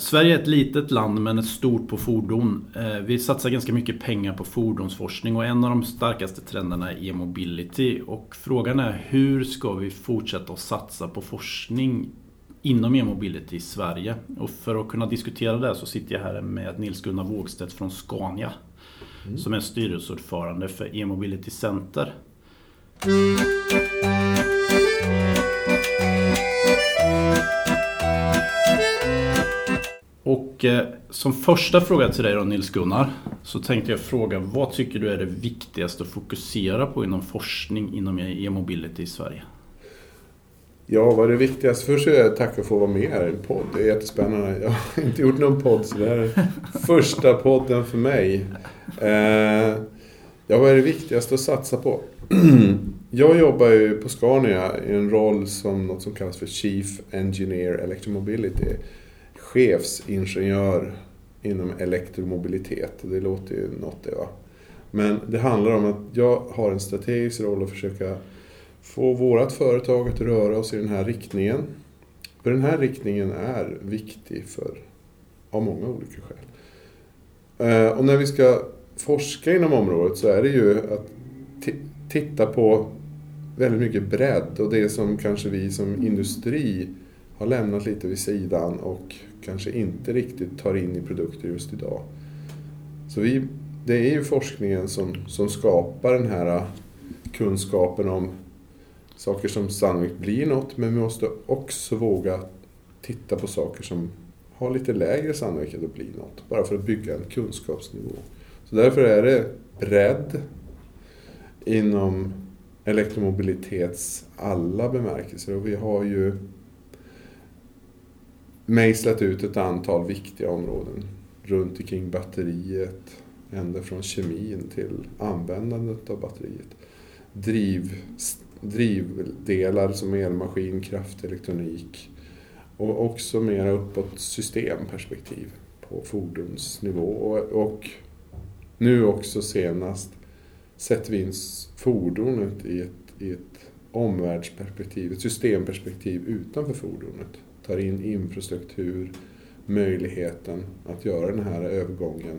Sverige är ett litet land men ett stort på fordon. Eh, vi satsar ganska mycket pengar på fordonsforskning och en av de starkaste trenderna är e-mobility. Och frågan är hur ska vi fortsätta att satsa på forskning inom e-mobility i Sverige? Och för att kunna diskutera det så sitter jag här med Nils-Gunnar Wågstedt från Scania mm. som är styrelseordförande för e-mobility Center. Och eh, som första fråga till dig då Nils-Gunnar så tänkte jag fråga vad tycker du är det viktigaste att fokusera på inom forskning inom e-, e-mobility i Sverige? Ja, vad är det viktigaste? Först vill jag tacka för att få vara med här i en podd. Det är jättespännande. Jag har inte gjort någon podd så det här är första podden för mig. Eh, ja, vad är det viktigaste att satsa på? Jag jobbar ju på Scania i en roll som något som kallas för Chief Engineer Electromobility chefsingenjör inom elektromobilitet. Det låter ju något det va. Men det handlar om att jag har en strategisk roll att försöka få vårt företag att röra oss i den här riktningen. För den här riktningen är viktig för, av många olika skäl. Eh, och när vi ska forska inom området så är det ju att titta på väldigt mycket bredd och det som kanske vi som industri har lämnat lite vid sidan och kanske inte riktigt tar in i produkter just idag. Så vi, det är ju forskningen som, som skapar den här äh, kunskapen om saker som sannolikt blir något, men vi måste också våga titta på saker som har lite lägre sannolikhet att bli något, bara för att bygga en kunskapsnivå. Så därför är det bredd inom elektromobilitets alla bemärkelser. Och vi har ju mejslat ut ett antal viktiga områden runt omkring batteriet, ända från kemin till användandet av batteriet. Driv, drivdelar som elmaskin, kraftelektronik och också mera uppåt systemperspektiv på fordonsnivå. Och, och nu också senast sätter vi in fordonet i ett, i ett omvärldsperspektiv, ett systemperspektiv utanför fordonet tar in infrastruktur, möjligheten att göra den här övergången.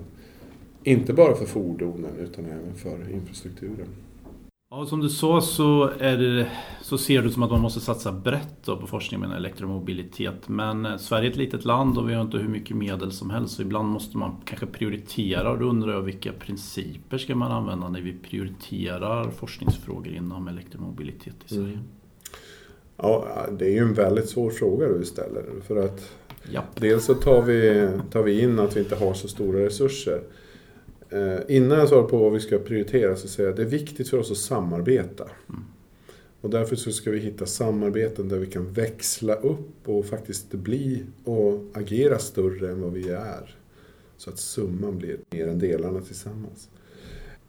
Inte bara för fordonen utan även för infrastrukturen. Ja, som du sa så, är det, så ser det som att man måste satsa brett på forskning med elektromobilitet. Men eh, Sverige är ett litet land och vi har inte hur mycket medel som helst. Så ibland måste man kanske prioritera och då undrar jag vilka principer ska man använda när vi prioriterar forskningsfrågor inom elektromobilitet i Sverige? Mm. Ja, det är ju en väldigt svår fråga du ställer. För att Japp. dels så tar vi, tar vi in att vi inte har så stora resurser. Eh, innan jag svarar på vad vi ska prioritera så säger jag att det är viktigt för oss att samarbeta. Mm. Och därför så ska vi hitta samarbeten där vi kan växla upp och faktiskt bli och agera större än vad vi är. Så att summan blir mer än delarna tillsammans.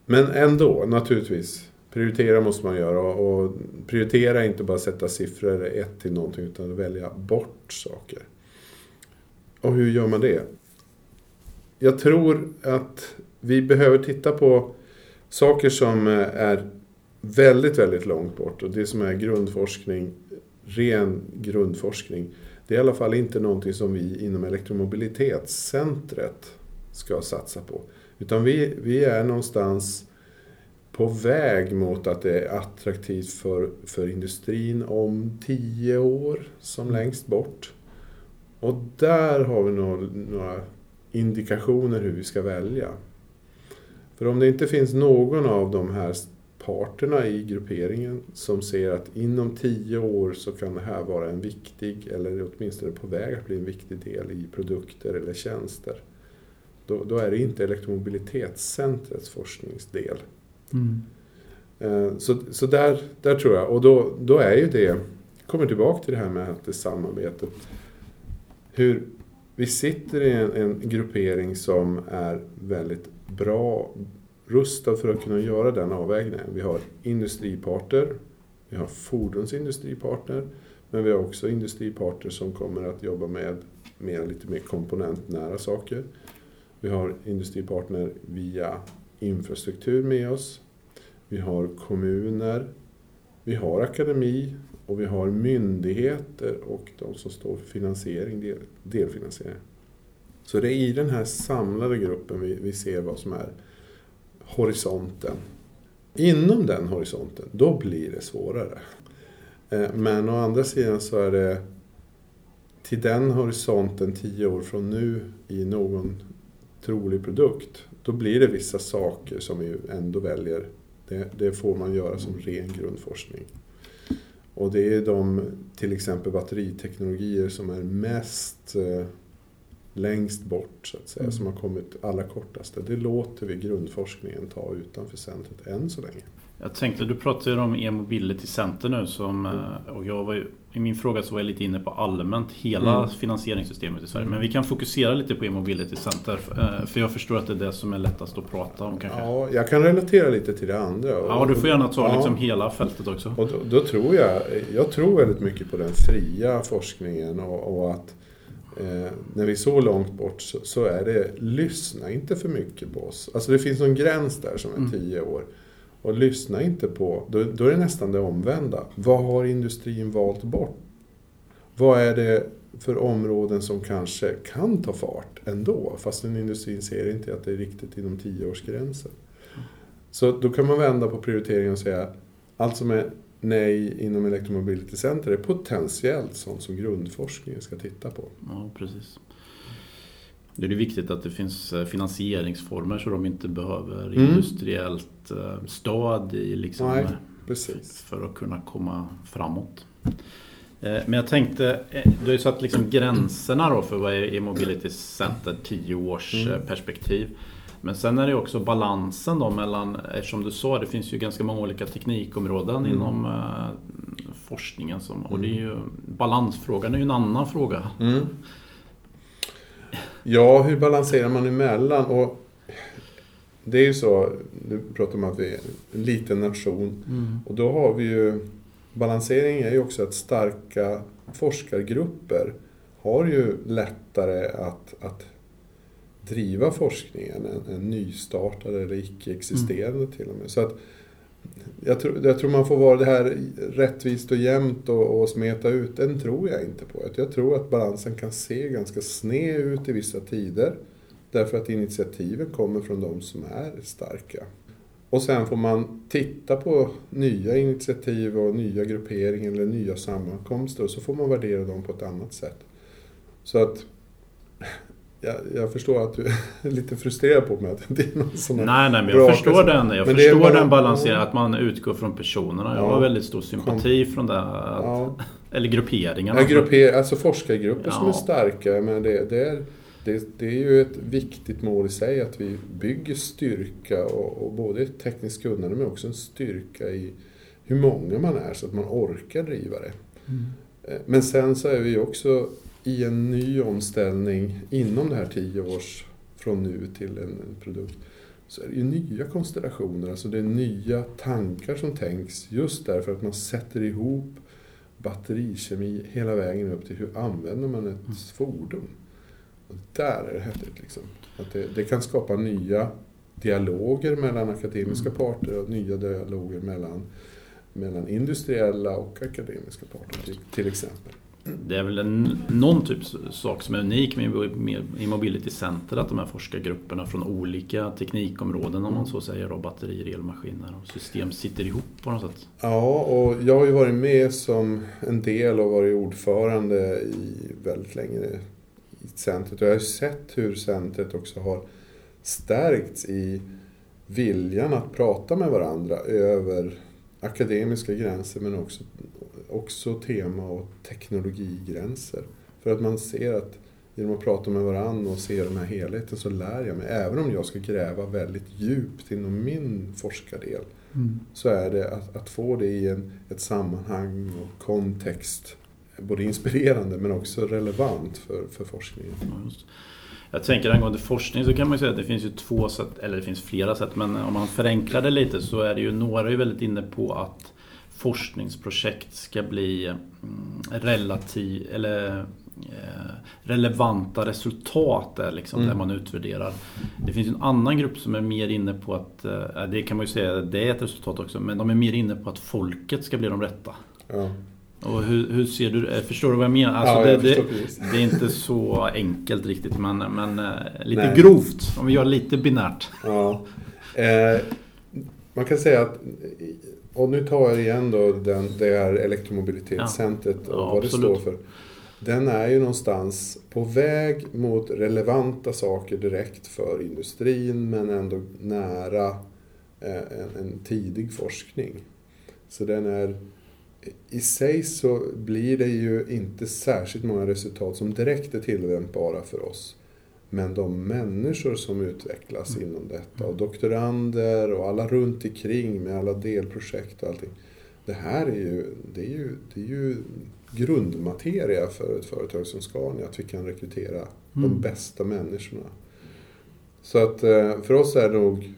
Men ändå, naturligtvis. Prioritera måste man göra och prioritera är inte bara sätta siffror ett till någonting utan välja bort saker. Och hur gör man det? Jag tror att vi behöver titta på saker som är väldigt, väldigt långt bort och det som är grundforskning, ren grundforskning. Det är i alla fall inte någonting som vi inom elektromobilitetscentret ska satsa på. Utan vi, vi är någonstans på väg mot att det är attraktivt för, för industrin om tio år som mm. längst bort. Och där har vi några, några indikationer hur vi ska välja. För om det inte finns någon av de här parterna i grupperingen som ser att inom tio år så kan det här vara en viktig, eller åtminstone på väg att bli en viktig del i produkter eller tjänster. Då, då är det inte elektromobilitetscentrets forskningsdel Mm. Eh, så, så där, där tror jag, och då, då är ju det, kommer tillbaka till det här med att det samarbetet. Hur vi sitter i en, en gruppering som är väldigt bra rustad för att kunna göra den avvägningen. Vi har industriparter, vi har fordonsindustripartner, men vi har också industriparter som kommer att jobba med mer, lite mer komponentnära saker. Vi har industripartner via infrastruktur med oss. Vi har kommuner, vi har akademi och vi har myndigheter och de som står för finansiering, del, delfinansiering. Så det är i den här samlade gruppen vi, vi ser vad som är horisonten. Inom den horisonten, då blir det svårare. Eh, men å andra sidan så är det till den horisonten tio år från nu i någon trolig produkt, då blir det vissa saker som vi ändå väljer. Det, det får man göra som ren grundforskning. Och det är de, till exempel batteriteknologier som är mest eh, längst bort, så att säga, mm. som har kommit allra kortaste. Det låter vi grundforskningen ta utanför centret än så länge. Jag tänkte, du pratade om e-mobility center nu som, mm. och jag var ju, i min fråga så var jag lite inne på allmänt hela mm. finansieringssystemet i Sverige. Men vi kan fokusera lite på e-mobility center. Eh, för jag förstår att det är det som är lättast att prata om kanske. Ja, jag kan relatera lite till det andra. Ja, du får gärna ta ja. liksom hela fältet också. Och då, då, tror jag, jag tror väldigt mycket på den fria forskningen och, och att Eh, när vi är så långt bort så, så, är det, lyssna inte för mycket på oss. Alltså det finns någon gräns där som är mm. tio år. Och lyssna inte på, då, då är det nästan det omvända. Vad har industrin valt bort? Vad är det för områden som kanske kan ta fart ändå, fastän industrin ser inte att det är riktigt inom tioårsgränsen. Så då kan man vända på prioriteringen och säga allt som är nej inom Electromobility Center är potentiellt sånt som grundforskningen ska titta på. Ja, precis. Det är viktigt att det finns eh, finansieringsformer så de inte behöver mm. industriellt eh, stöd i liksom, Nej, precis. för att kunna komma framåt. Eh, men jag tänkte, du har ju satt liksom gränserna då för vad är Mobility Center 10 års mm. perspektiv. Men sen är det också balansen då mellan, eftersom du sa det finns ju ganska många olika teknikområden mm. inom eh, forskningen. Som, och det är ju, balansfrågan är ju en annan fråga. Ja, hur balanserar man emellan? Och det är ju så, du pratar om att vi är en liten nation. Mm. Och då har vi ju, balansering är ju också att starka forskargrupper har ju lättare att, att driva forskningen än, än nystartade eller icke-existerande mm. till och med. Så att, jag, tror, jag tror man får vara det här rättvist och jämnt och, och smeta ut, den tror jag inte på. Jag tror att balansen kan se ganska sned ut i vissa tider. Därför att initiativen kommer från de som är starka. Och sen får man titta på nya initiativ och nya grupperingar eller nya sammankomster och så får man värdera dem på ett annat sätt. Så att jag, jag, förstår att du är lite frustrerad på mig att det inte är någon sån Nej, nej, men jag förstår den. Jag men förstår bara, den balanseringen, att man utgår från personerna. Jag ja, har väldigt stor sympati kom, från det. Att, ja. Eller grupperingarna. Ja, grupper, alltså forskargrupper ja. som är starka. Men det, det, är, det, det, är ju ett viktigt mål i sig att vi bygger styrka och, och både tekniskt kunnande men också en styrka i hur många man är så att man orkar driva det. Mm. Eh, men sen så är vi också i en ny omställning inom det här tio års från nu till en, produkt så är det ju nya konstellationer, alltså det är nya tankar som tänks just därför att man sätter ihop batterikemi hela vägen upp till hur använder man ett mm. fordon. Och där är det häftigt. Liksom. Att det, det, kan skapa nya dialoger mellan akademiska mm. parter och nya dialoger mellan, mellan industriella och akademiska parter till, till exempel. Det är väl en, någon typ sak som är unik med, Immobility Mobility Center att de här forskargrupperna från olika teknikområden om man så säger då, batterier, elmaskiner och system sitter ihop på något sätt. Ja, och jag har ju varit med som en del och varit ordförande i väldigt länge i centret och jag har ju sett hur centret också har stärkts i viljan att prata med varandra över akademiska gränser men också också tema och teknologigränser. För att man ser att genom att prata med varandra och se den här helheten så lär jag mig. Även om jag ska gräva väldigt djupt inom min forskardel mm. så är det att, att, få det i en, ett sammanhang och kontext både inspirerande men också relevant för, för forskningen. Jag tänker angående forskning så kan man säga att det finns ju två sätt, eller det finns flera sätt, men om man förenklar det lite så är det ju några är väldigt inne på att forskningsprojekt ska bli mm, relativ, eller, eh, relevanta resultat där, liksom, mm. där man utvärderar. Det finns en annan grupp som är mer inne på att, eh, det kan man ju säga, det är ett resultat också, men de är mer inne på att folket ska bli de rätta. Ja. Och hur, hur, ser du eh, Förstår du vad jag menar? Alltså ja, det, jag det, det, är inte så enkelt riktigt men, men lite Nej. grovt. Om vi gör lite binärt. Ja. Eh, man kan säga att och nu tar jag igen då den, det här elektromobilitetscentret ja. och ja, vad absolut. det står för. Den är ju någonstans på väg mot relevanta saker direkt för industrin men ändå nära eh, en, en tidig forskning. Så den är i sig så blir det ju inte särskilt många resultat som direkt är tillämpbara för oss. Men de människor som utvecklas mm. inom detta och doktorander och alla runt omkring med alla delprojekt och allting. Det här är ju, det är ju, det är ju grundmateria för ett företag som Scania, att vi kan rekrytera mm. de bästa människorna. Så att eh, för oss är det nog,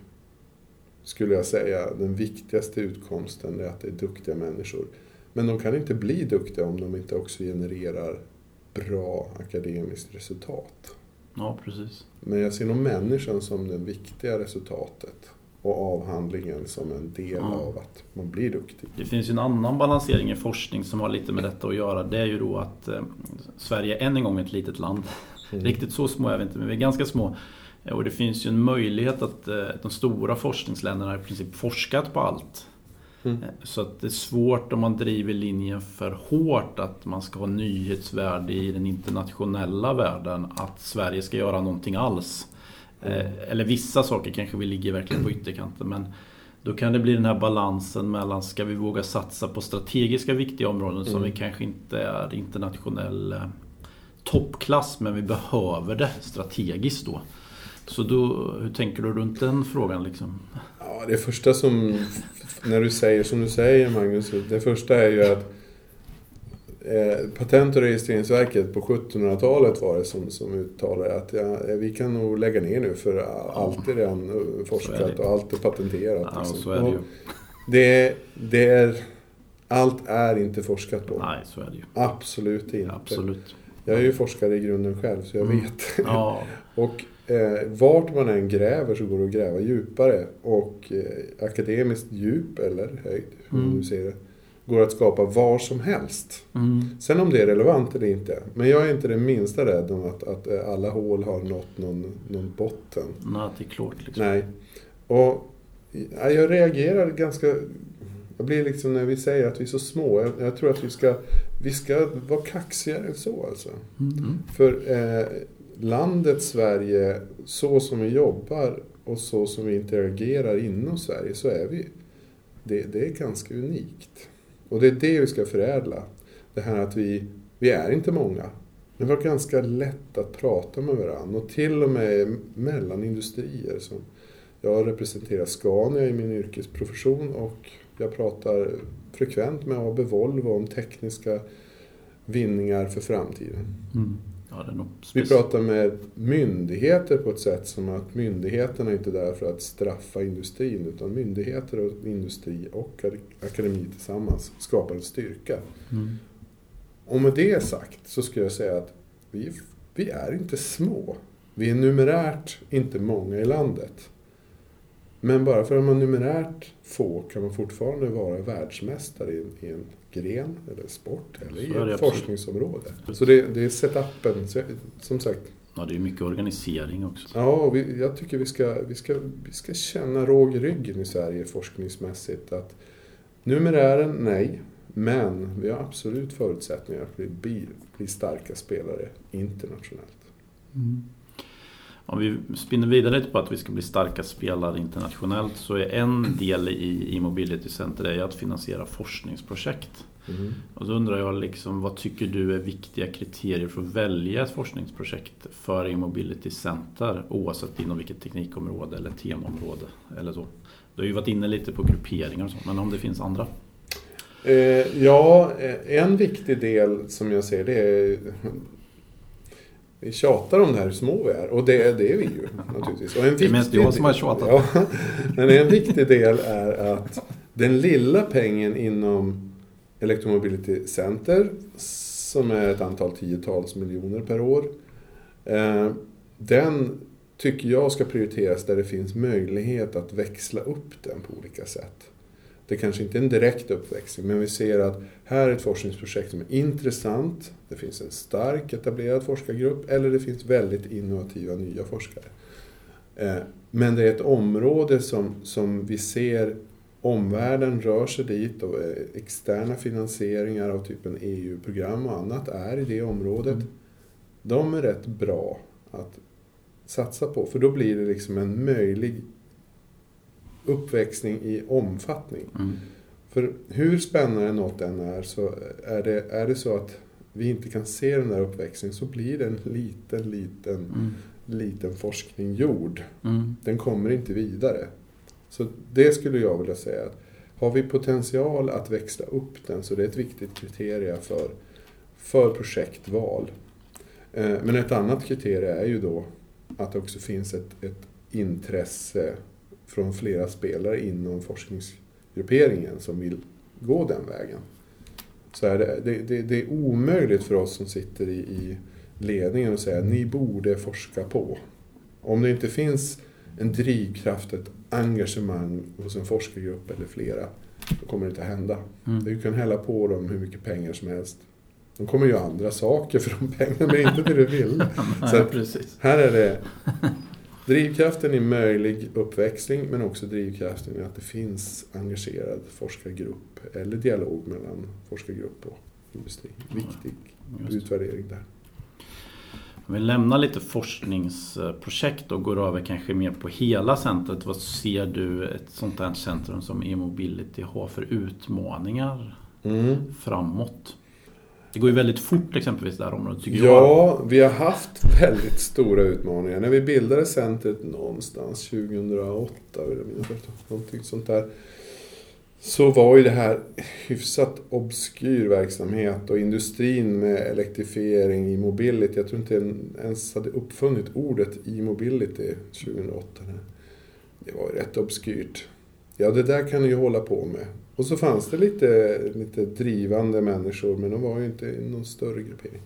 skulle jag säga, den viktigaste utkomsten är att det är duktiga människor. Men de kan inte bli duktiga om de inte också genererar bra akademiskt resultat. Ja, precis. Men jag ser nog människan som det viktiga resultatet och avhandlingen som en del ja. av att man blir duktig. Det finns ju en annan balansering i forskning som har lite med detta att göra. Det är ju då att eh, Sverige än en gång är ett litet land. Mm. Riktigt så små är vi inte, men vi är ganska små. Och det finns ju en möjlighet att eh, de stora forskningsländerna i princip forskat på allt. Mm. Eh, så att det är svårt om man driver linjen för hårt att man ska ha nyhetsvärde i den internationella världen. Att Sverige ska göra någonting alls. Mm. Eller vissa saker kanske vi ligger verkligen på ytterkanten. Men då kan det bli den här balansen mellan ska vi våga satsa på strategiska viktiga områden mm. som vi kanske inte är internationell eh, toppklass men vi behöver det strategiskt då. Så då, hur tänker du runt den frågan? Liksom? Ja, det första som, när du säger som du säger Magnus, det första är ju att eh, Patent och registreringsverket på 1700-talet var det som, som uttalade att ja, vi kan nog lägga ner nu för allt är redan forskat och allt är patenterat. Ja, liksom. är det ju. Det, det är, allt är inte forskat på. Nej, så är det ju. Absolut inte. Absolut. Jag är ju forskare i grunden själv så jag mm. vet. Ja. och eh, vart man än gräver så går det att gräva djupare. Och eh, akademiskt djup, eller höjd, hur mm. du ser det, går att skapa var som helst. Mm. Sen om det är relevant eller inte. Men jag är inte det minsta rädd om att, att eh, alla hål har nått någon, någon botten. Nej, det är klart. Liksom. Nej. Och jag reagerar ganska... Jag blir liksom när vi säger att vi är så små. Jag, jag tror att vi ska, vi ska vara kaxigare än så alltså. Mm. För eh, landet Sverige, så som vi jobbar och så som vi interagerar inom Sverige, så är vi... Det, det är ganska unikt. Och det är det vi ska förädla. Det här att vi, vi är inte många. Men vi har ganska lätt att prata med varandra och till och med mellan industrier. Som jag representerar Scania i min yrkesprofession och jag pratar frekvent med AB Volvo om tekniska vinningar för framtiden. Mm. Vi pratar med myndigheter på ett sätt som att myndigheterna är inte är där för att straffa industrin utan myndigheter och industri och akademi tillsammans skapar en styrka. Mm. Och med det sagt så skulle jag säga att vi, vi är inte små. Vi är numerärt inte många i landet. Men bara för att man är numerärt få kan man fortfarande vara världsmästare i, i en gren eller sport eller i ett forskningsområde. Så det, det är setupen, som sagt. Ja, det är mycket organisering också. Ja, vi, jag tycker vi ska, vi, ska, vi ska känna råg i ryggen i Sverige forskningsmässigt. att Numerären, nej. Men vi har absolut förutsättningar att bli, bli starka spelare internationellt. Mm. Om vi spinner vidare lite på att vi ska bli starka spelare internationellt så är en del i, i Mobility Center är att finansiera forskningsprojekt. Mm. Och då undrar jag liksom, vad tycker du är viktiga kriterier för att välja ett forskningsprojekt för E-mobility Center oavsett inom vilket teknikområde eller temaområde eller så? Du har ju varit inne lite på grupperingar och så, men om det finns andra? Eh, ja, en viktig del som jag ser det är vi tjatar om det här hur små vi är och det, det är vi ju naturligtvis. Och en det är mest jag som har tjatat. Ja, men en viktig del är att den lilla pengen inom Electromobility Center, som är ett antal tiotals miljoner per år, eh, den tycker jag ska prioriteras där det finns möjlighet att växla upp den på olika sätt. Det kanske inte är en direkt uppväxling, men vi ser att här är ett forskningsprojekt som är intressant. Det finns en stark etablerad forskargrupp eller det finns väldigt innovativa nya forskare. Eh, men det är ett område som, som vi ser omvärlden rör sig dit och eh, externa finansieringar av typen EU-program och annat är i det området. Mm. De är rätt bra att satsa på för då blir det liksom en möjlig uppväxling i omfattning. Mm. För hur spännande något än är så är det, är det så att vi inte kan se den där uppväxlingen så blir det en liten, liten, mm. liten forskning gjord. Mm. Den kommer inte vidare. Så det skulle jag vilja säga. att Har vi potential att växla upp den så det är ett viktigt kriterium för, för projektval. Eh, men ett annat kriterium är ju då att det också finns ett, ett intresse från flera spelare inom forskningsgrupperingen som vill gå den vägen. Så är det, det, det, är omöjligt för oss som sitter i, i ledningen att säga ni borde forska på. Om det inte finns en drivkraft, ett engagemang hos en forskargrupp eller flera, då kommer det inte hända. Mm. Du kan hälla på dem hur mycket pengar som helst. De kommer göra andra saker för de pengarna, men inte det du vill. Så här är det drivkraften i möjlig uppväxling, men också drivkraften i att det finns engagerad forskargrupp eller dialog mellan forskargrupp och industri. Viktig utvärdering där. Om vi lämnar lite forskningsprojekt och går över kanske mer på hela centret. Vad ser du ett sånt här centrum som e-mobility har för utmaningar mm. framåt? Det går ju väldigt fort exempelvis det här området tycker ja, jag. Ja, vi har haft väldigt stora utmaningar. När vi bildade centret någonstans 2008, någonting sånt där så var ju det här hyfsat obskyr verksamhet och industrin med elektrifiering i mobility. Jag tror inte ens hade uppfunnit ordet e-mobility 2008. Det var ju rätt obskyrt. Ja, det där kan du ju hålla på med. Och så fanns det lite, lite drivande människor, men de var ju inte i någon större gruppering.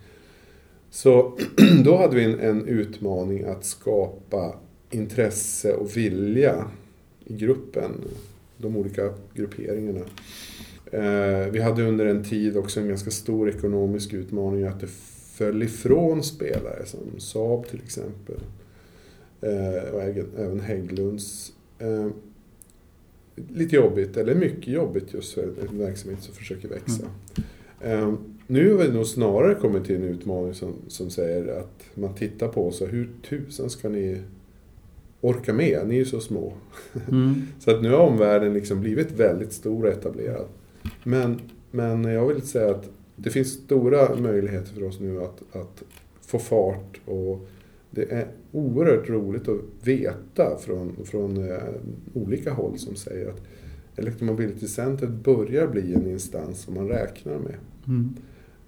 Så då hade vi en, en utmaning att skapa intresse och vilja i gruppen de olika grupperingarna. Eh, vi hade under en tid också en ganska stor ekonomisk utmaning att det föll ifrån spelare som Saab till exempel. Eh, och även Hägglunds. Eh, lite jobbigt, eller mycket jobbigt just för en verksamhet som försöker växa. Mm. Nu har vi nog snarare kommit till en utmaning som, som säger att man tittar på oss och hur tusen ska ni orka med, ni är ju så små. Mm. så att nu har omvärlden liksom blivit väldigt stor och etablerad. Men, men jag vill säga att det finns stora möjligheter för oss nu att, att få fart och det är oerhört roligt att veta från, från eh, olika håll som säger att Electromobility Center börjar bli en instans som man räknar med. Mm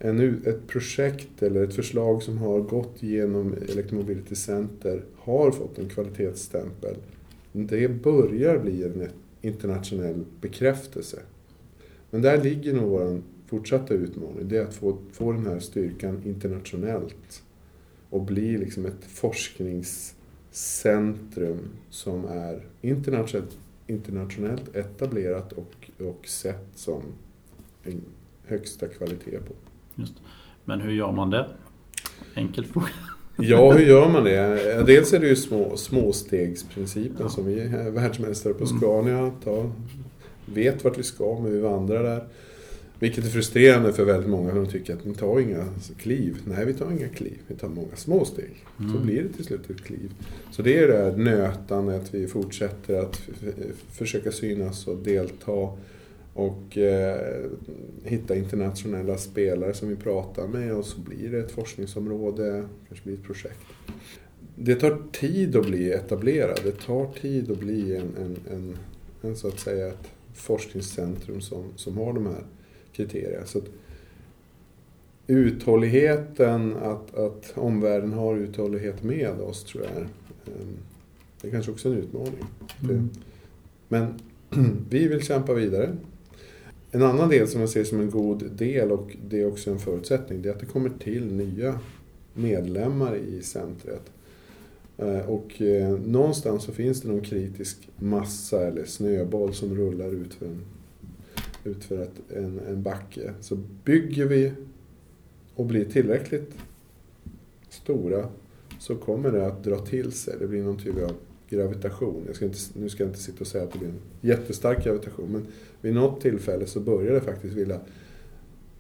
en, ett projekt eller ett förslag som har gått genom Electromobility Center har fått en kvalitetsstämpel. Det börjar bli en internationell bekräftelse. Men där ligger nog vår fortsatta utmaning. Det är att få, få den här styrkan internationellt och bli liksom ett forskningscentrum som är internationellt, internationellt etablerat och, och sett som en högsta kvalitet på. Just. Men hur gör man det? Enkel fråga. Ja, hur gör man det? Dels är det ju små, småstegsprincipen ja. som vi är världsmästare på. Scania. Ta, vet vart vi ska, men vi vandrar där. Vilket är frustrerande för väldigt många, de tycker att ni tar inga kliv. Nej, vi tar inga kliv. Vi tar många små steg. Mm. Så blir det till slut ett kliv. Så det är det här nötandet, vi fortsätter att försöka synas och delta och eh, hitta internationella spelare som vi pratar med och så blir det ett forskningsområde, kanske blir ett projekt. Det tar tid att bli etablerad, det tar tid att bli en, en, en, en så att säga ett forskningscentrum som, som har de här kriterierna. Så att uthålligheten, att, att omvärlden har uthållighet med oss tror jag är, ehm, det är kanske också en utmaning. Mm. Men vi vill kämpa vidare. En annan del som jag ser som en god del och det är också en förutsättning, det är att det kommer till nya medlemmar i centret. Eh, och eh, någonstans så finns det någon kritisk massa eller snöboll som rullar ut för en utför ett, en, en backe. Så bygger vi och blir tillräckligt stora så kommer det att dra till sig. Det blir någon typ av gravitation. Jag ska inte, nu ska jag inte sitta och säga att det blir en jättestark gravitation men vid något tillfälle så börjar det faktiskt vilja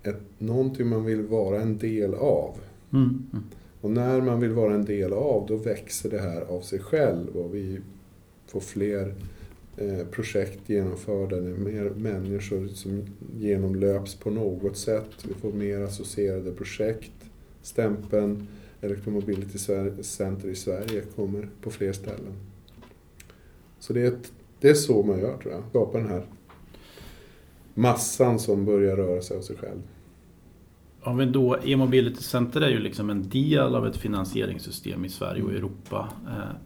ett, någonting man vill vara en del av. Mm. Mm. Och när man vill vara en del av, då växer det här av sig själv och vi får fler Eh, projekt genomförda, det är mer människor som genomlöps på något sätt. Vi får mer associerade projekt. Stämpeln Electromobility Center i Sverige kommer på fler ställen. Så det är, ett, det är så man gör tror jag, skapar den här massan som börjar röra sig av sig själv. Om vi då, E-mobility Center är ju liksom en del av ett finansieringssystem i Sverige och Europa. Eh,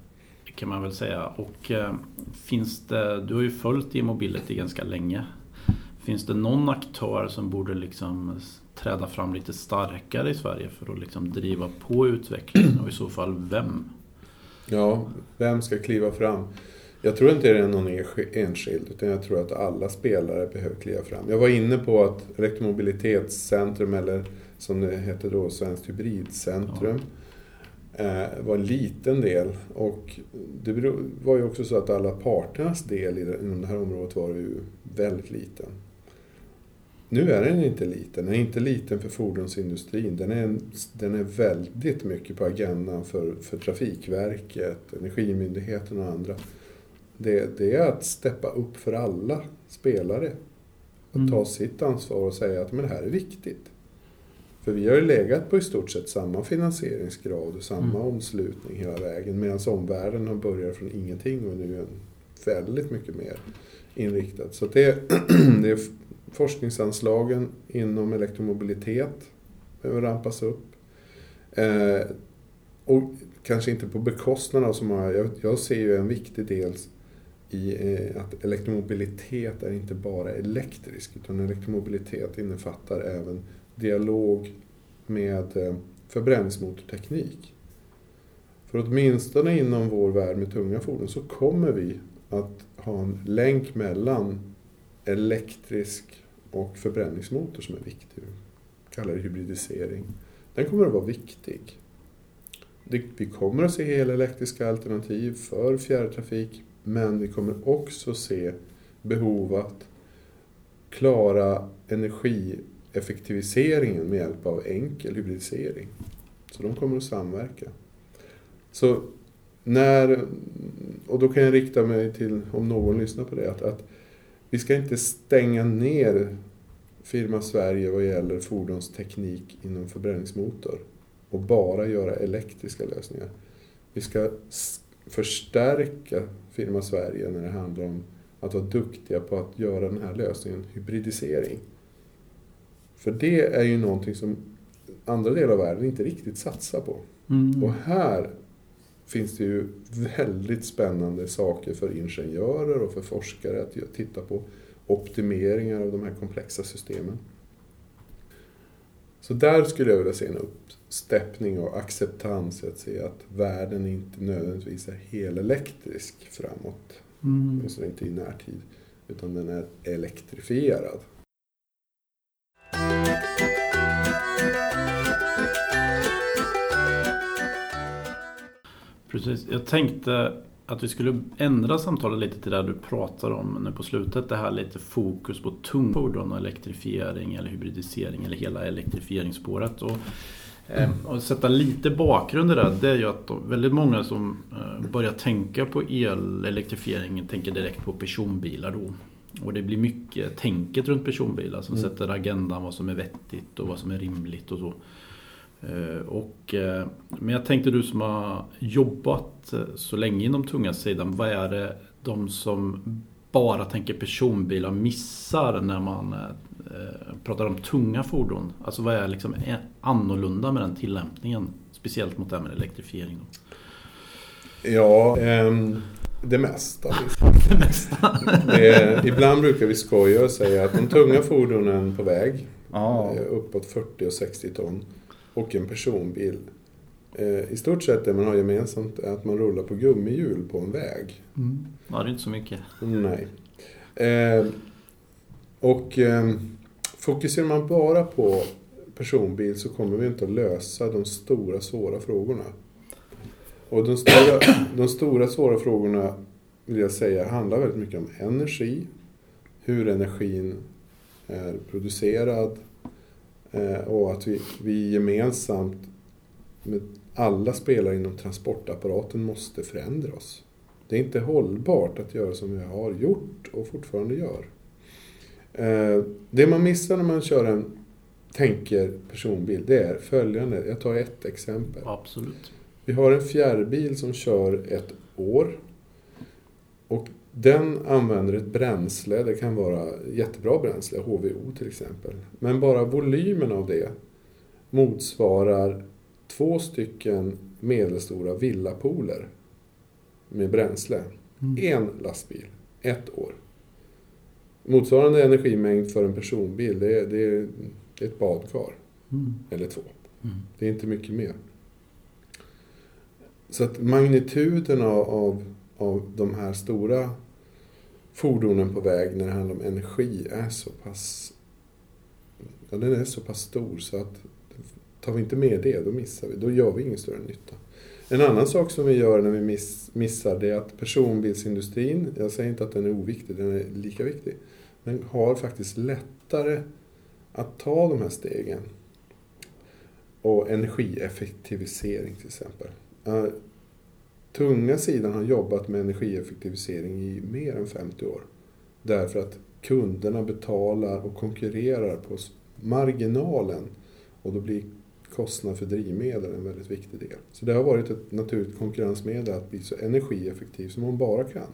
kan man väl säga. Och eh, finns det, du har ju följt e-mobility ganska länge. Finns det någon aktör som borde liksom träda fram lite starkare i Sverige för att liksom driva på utvecklingen och i så fall vem? Ja, vem ska kliva fram? Jag tror inte det är någon enskild, utan jag tror att alla spelare behöver kliva fram. Jag var inne på att Elektromobilitetscentrum, eller som det hette då, Svenskt Hybridcentrum, ja. Var en liten del. Och det var ju också så att alla parternas del inom det här området var ju väldigt liten. Nu är den inte liten. Den är inte liten för fordonsindustrin. Den är, den är väldigt mycket på agendan för, för Trafikverket, Energimyndigheten och andra det, det, är att steppa upp för alla spelare. Och mm. ta sitt ansvar och säga att men det här är viktigt. För vi har ju legat på i stort sett samma finansieringsgrad och samma mm. omslutning hela vägen. Medan omvärlden har börjat från ingenting och nu är väldigt mycket mer inriktad. Så det, det är forskningsanslagen inom elektromobilitet behöver rampas upp. Eh, och kanske inte på bekostnad av så många. Jag, jag ser ju en viktig del i eh, att elektromobilitet är inte bara elektrisk utan elektromobilitet innefattar även dialog med eh, förbränningsmotorteknik. För åtminstone inom vår värld med tunga fordon så kommer vi att ha en länk mellan elektrisk och förbränningsmotor som är viktig. Vi kallar det hybridisering. Den kommer att vara viktig. Vi kommer att se helelektriska alternativ för fjärrtrafik men vi kommer också se behov att klara effektiviseringen med hjälp av enkel hybridisering. Så de kommer att samverka. Så när, och då kan jag rikta mig till, om någon lyssnar på det, att, att vi ska inte stänga ner firma Sverige vad gäller fordonsteknik inom förbränningsmotor och bara göra elektriska lösningar. Vi ska förstärka firma Sverige när det handlar om att vara duktiga på att göra den här lösningen, hybridisering. För det är ju någonting som andra delar av världen inte riktigt satsar på. Mm. Och här finns det ju väldigt spännande saker för ingenjörer och för forskare att titta på. Optimeringar av de här komplexa systemen. Så där skulle jag vilja se en uppsteppning och acceptans att se att världen inte nödvändigtvis är helelektrisk framåt. Mm. Åtminstone inte i närtid. Utan den är elektrifierad. Precis. Jag tänkte att vi skulle ändra samtalet lite till det du pratar om nu på slutet. Det här lite fokus på tungfordon och elektrifiering eller hybridisering eller hela elektrifieringsspåret. Och, eh, och sätta lite bakgrund i det, det är ju att väldigt många som eh, börjar tänka på el-elektrifiering tänker direkt på personbilar då. Och det blir mycket tänket runt personbilar som mm. sätter agendan vad som är vettigt och vad som är rimligt och så. Eh, och, eh, men jag tänkte du som har jobbat eh, så länge inom tunga sidan. Vad är det de som bara tänker personbilar missar när man pratar om tunga fordon? Alltså vad är liksom annorlunda med den tillämpningen? Speciellt mot det här med elektrifiering. Ja, um, det mesta. det mesta. det ibland brukar vi skoja och säga att de tunga fordonen på väg, ah. uppåt 40 och 60 ton, och en personbil. Eh, I stort sett det man har gemensamt är att man rullar på gummihjul på en väg. Mm. Ja, det är inte så mycket. Nej. Eh, Och eh, fokuserar man bara på personbil så kommer vi inte att lösa de stora svåra frågorna. Och de stora, de stora svåra frågorna vill jag säga handlar väldigt mycket om energi, hur energin är producerad och att vi, vi gemensamt med alla spelare inom transportapparaten måste förändra oss. Det är inte hållbart att göra som vi har gjort och fortfarande gör. Eh, det man missar när man kör en tänker personbil, det är följande. Jag tar ett exempel. Absolut. Vi har en fjärrbil som kör ett år. Och den använder ett bränsle, det kan vara jättebra bränsle, HVO till exempel. Men bara volymen av det motsvarar två stycken medelstora villapooler med bränsle. Mm. En lastbil, ett år. Motsvarande energimängd för en personbil, det är, det är ett badkar. Mm. Eller två. Mm. Det är inte mycket mer. Så att magnituden av, av, av de här stora fordonen på väg när det handlar om energi är så pass ja, den är så pass stor så att tar vi inte med det, då missar vi. Då gör vi ingen större nytta. En annan sak som vi gör när vi miss, missar det är att personbilsindustrin, jag säger inte att den är oviktig, den är lika viktig, men har faktiskt lättare att ta de här stegen. Och energieffektivisering till exempel. Tunga sidan har jobbat med energieffektivisering i mer än 50 år. Därför att kunderna betalar och konkurrerar på marginalen. Och då blir kostnad för drivmedel en väldigt viktig del. Så det har varit ett naturligt konkurrensmedel att bli så energieffektiv som man bara kan.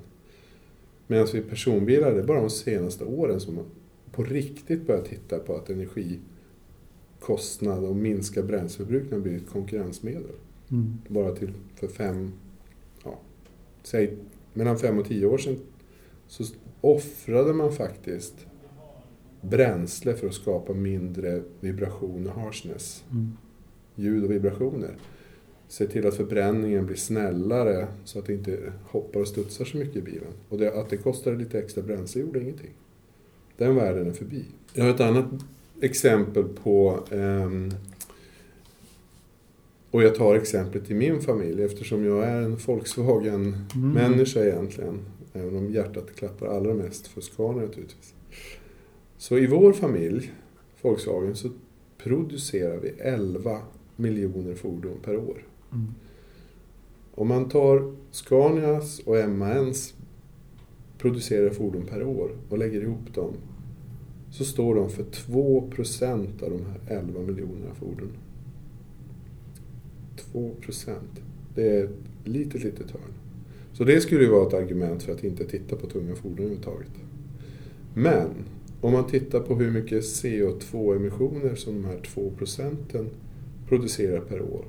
Medan vi personbilar, det är bara de senaste åren som man på riktigt börjat titta på att energikostnad och minska bränsleförbrukning har blivit ett konkurrensmedel. Mm. Bara till för fem, säg mellan fem och tio år sedan så offrade man faktiskt bränsle för att skapa mindre vibration och harshness. Mm. Ljud och vibrationer. Se till att förbränningen blir snällare så att det inte hoppar och studsar så mycket i bilen. Och det, att det kostade lite extra bränsle gjorde ingenting. Den världen är förbi. Jag har ett annat exempel på um, och jag tar exemplet i min familj eftersom jag är en Volkswagen-människa mm. egentligen. Även om hjärtat klappar allra mest för Scania naturligtvis. Så i vår familj, Volkswagen, så producerar vi 11 miljoner fordon per år. Mm. Om man tar Scanias och MANs producerade fordon per år och lägger ihop dem så står de för 2 procent av de här 11 miljonerna fordon. 2 procent. Det är ett litet, litet hörn. Så det skulle ju vara ett argument för att inte titta på tunga fordon överhuvudtaget. Men om man tittar på hur mycket CO2-emissioner som de här 2 procenten producerar per år.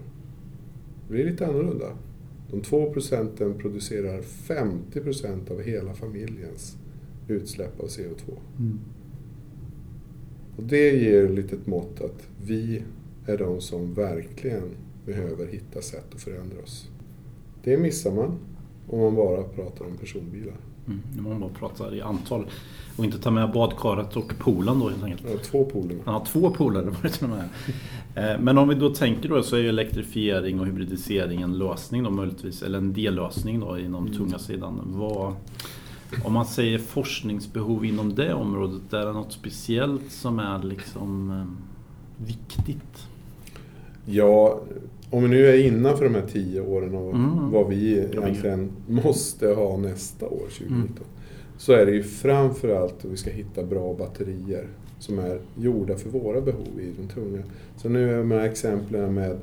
Det blir lite annorlunda. De 2 procenten producerar 50 procent av hela familjens utsläpp av CO2. Mm. Och det ger ett litet mått att vi är de som verkligen behöver hitta sätt att förändra oss. Det missar man om man bara pratar om personbilar. Mm, man bara pratar i antal och inte tar med badkaret och poolen då helt enkelt. Ja, två pooler. Ja, två pooler var det till och med. Eh, men om vi då tänker då så är ju elektrifiering och hybridisering en lösning då möjligtvis, eller en dellösning då inom mm. tunga sidan. Vad, om man säger forskningsbehov inom det området, är det något speciellt som är liksom eh, viktigt? Ja, om vi nu är innanför de här tio åren och mm. vad vi egentligen måste ha nästa år, 2019. Mm. Så är det ju framförallt att vi ska hitta bra batterier som är gjorda för våra behov i de tunga. Så nu är de här exemplen med,